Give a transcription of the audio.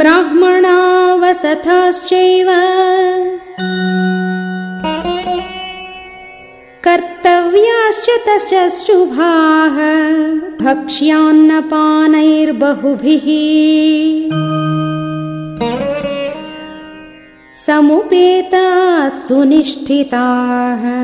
ब्राह्मणा वसथाश्चैव कर्तव्याश्च तस्य शुभाः भक्ष्यान्नपानैर्बहुभिः। समुपेतास्तुनिष्ठिताः